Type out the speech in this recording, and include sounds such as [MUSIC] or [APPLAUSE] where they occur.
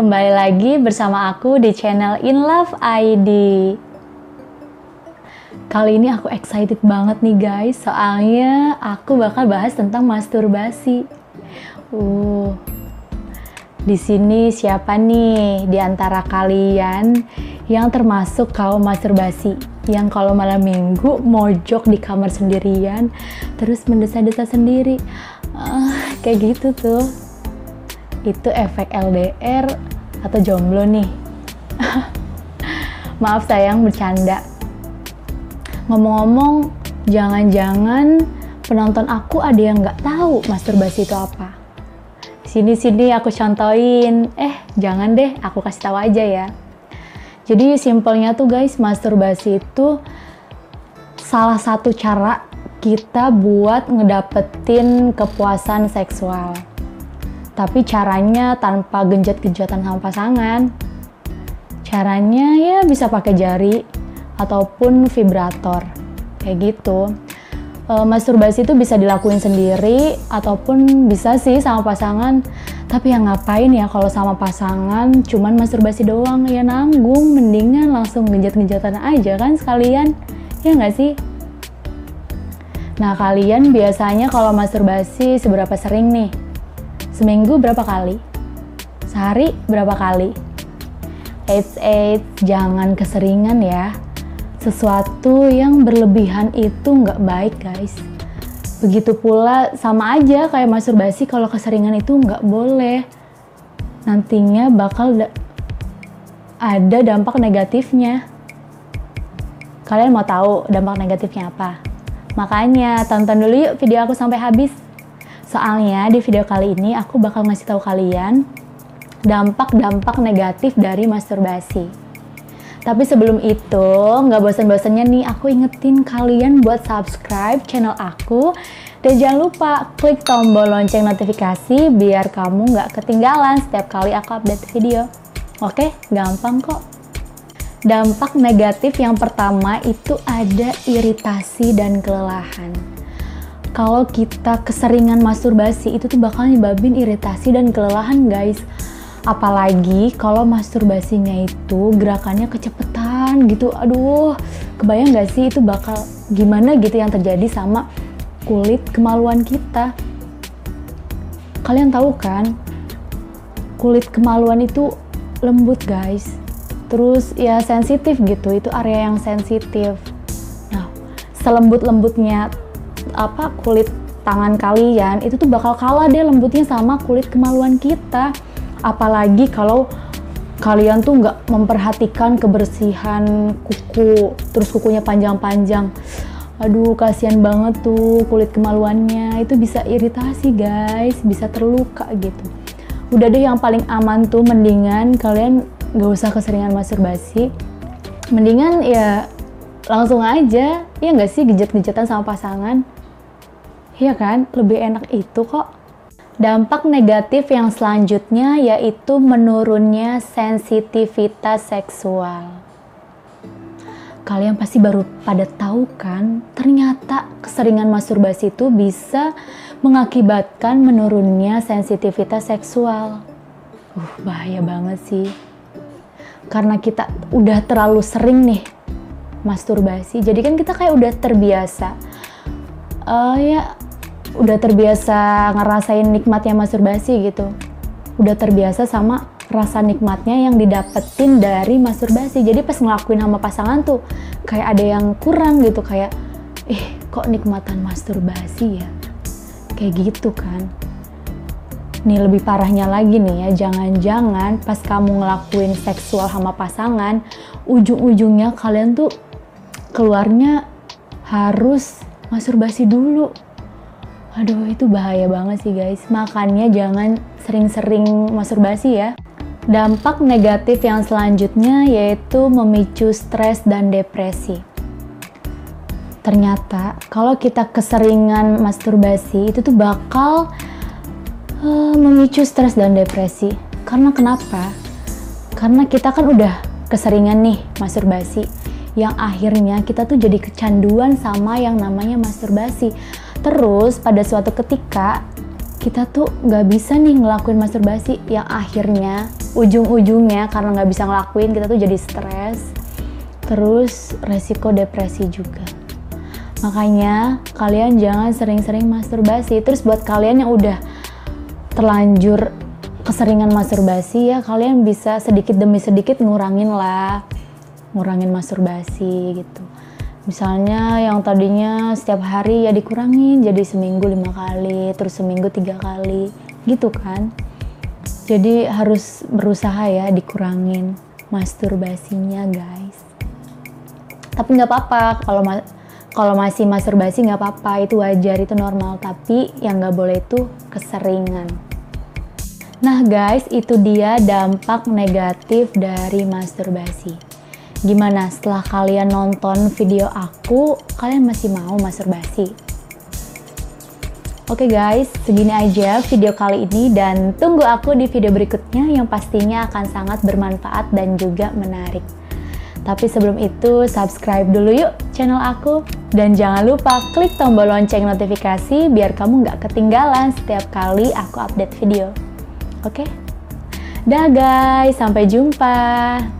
kembali lagi bersama aku di channel In Love ID. Kali ini aku excited banget nih guys, soalnya aku bakal bahas tentang masturbasi. Uh, di sini siapa nih di antara kalian yang termasuk kaum masturbasi? Yang kalau malam minggu mojok di kamar sendirian, terus mendesa-desa sendiri. Uh, kayak gitu tuh itu efek LDR atau jomblo nih? [LAUGHS] Maaf sayang bercanda. Ngomong-ngomong, jangan-jangan penonton aku ada yang nggak tahu masturbasi itu apa. Sini-sini aku contohin. Eh, jangan deh, aku kasih tahu aja ya. Jadi simpelnya tuh guys, masturbasi itu salah satu cara kita buat ngedapetin kepuasan seksual tapi caranya tanpa genjat-genjatan sama pasangan. Caranya ya bisa pakai jari ataupun vibrator, kayak gitu. E, masturbasi itu bisa dilakuin sendiri ataupun bisa sih sama pasangan. Tapi yang ngapain ya kalau sama pasangan cuman masturbasi doang ya nanggung, mendingan langsung genjat-genjatan aja kan sekalian, ya nggak sih? Nah kalian biasanya kalau masturbasi seberapa sering nih? Seminggu berapa kali? Sehari berapa kali? Eits, eits, jangan keseringan ya. Sesuatu yang berlebihan itu nggak baik guys. Begitu pula sama aja kayak masturbasi kalau keseringan itu nggak boleh. Nantinya bakal ada dampak negatifnya. Kalian mau tahu dampak negatifnya apa? Makanya tonton dulu yuk video aku sampai habis. Soalnya di video kali ini aku bakal ngasih tahu kalian dampak-dampak negatif dari masturbasi. Tapi sebelum itu, nggak bosan-bosannya nih aku ingetin kalian buat subscribe channel aku dan jangan lupa klik tombol lonceng notifikasi biar kamu nggak ketinggalan setiap kali aku update video. Oke, gampang kok. Dampak negatif yang pertama itu ada iritasi dan kelelahan kalau kita keseringan masturbasi itu tuh bakal nyebabin iritasi dan kelelahan guys. Apalagi kalau masturbasinya itu gerakannya kecepetan gitu. Aduh kebayang gak sih itu bakal gimana gitu yang terjadi sama kulit kemaluan kita? Kalian tahu kan kulit kemaluan itu lembut guys. Terus ya sensitif gitu. Itu area yang sensitif. Nah selembut lembutnya apa kulit tangan kalian itu tuh bakal kalah deh lembutnya sama kulit kemaluan kita. Apalagi kalau kalian tuh nggak memperhatikan kebersihan kuku terus kukunya panjang-panjang. Aduh kasihan banget tuh kulit kemaluannya. Itu bisa iritasi guys. Bisa terluka gitu. Udah deh yang paling aman tuh mendingan kalian nggak usah keseringan masturbasi mendingan ya langsung aja. Ya nggak sih gejat-gejatan sama pasangan Iya kan? Lebih enak itu kok. Dampak negatif yang selanjutnya yaitu menurunnya sensitivitas seksual. Kalian pasti baru pada tahu kan, ternyata keseringan masturbasi itu bisa mengakibatkan menurunnya sensitivitas seksual. Uh, bahaya banget sih. Karena kita udah terlalu sering nih masturbasi, jadi kan kita kayak udah terbiasa. Uh, ya udah terbiasa ngerasain nikmatnya masturbasi gitu. Udah terbiasa sama rasa nikmatnya yang didapetin dari masturbasi jadi pas ngelakuin sama pasangan tuh kayak ada yang kurang gitu kayak eh kok nikmatan masturbasi ya? Kayak gitu kan. Nih lebih parahnya lagi nih ya jangan-jangan pas kamu ngelakuin seksual sama pasangan ujung-ujungnya kalian tuh keluarnya harus masturbasi dulu Aduh itu bahaya banget sih guys, makanya jangan sering-sering masturbasi ya. Dampak negatif yang selanjutnya yaitu memicu stres dan depresi. Ternyata kalau kita keseringan masturbasi itu tuh bakal uh, memicu stres dan depresi. Karena kenapa? Karena kita kan udah keseringan nih masturbasi yang akhirnya kita tuh jadi kecanduan sama yang namanya masturbasi Terus pada suatu ketika kita tuh nggak bisa nih ngelakuin masturbasi yang akhirnya ujung-ujungnya karena nggak bisa ngelakuin kita tuh jadi stres. Terus resiko depresi juga. Makanya kalian jangan sering-sering masturbasi. Terus buat kalian yang udah terlanjur keseringan masturbasi ya kalian bisa sedikit demi sedikit ngurangin lah ngurangin masturbasi gitu misalnya yang tadinya setiap hari ya dikurangin jadi seminggu lima kali terus seminggu tiga kali gitu kan? Jadi harus berusaha ya dikurangin masturbasinya guys. Tapi nggak apa-apa kalau ma kalau masih masturbasi nggak apa-apa itu wajar itu normal. Tapi yang nggak boleh itu keseringan. Nah guys itu dia dampak negatif dari masturbasi Gimana setelah kalian nonton video aku, kalian masih mau masturbasi? Oke okay guys, segini aja video kali ini dan tunggu aku di video berikutnya yang pastinya akan sangat bermanfaat dan juga menarik. Tapi sebelum itu, subscribe dulu yuk channel aku. Dan jangan lupa klik tombol lonceng notifikasi biar kamu nggak ketinggalan setiap kali aku update video. Oke? Okay? Dah guys, sampai jumpa.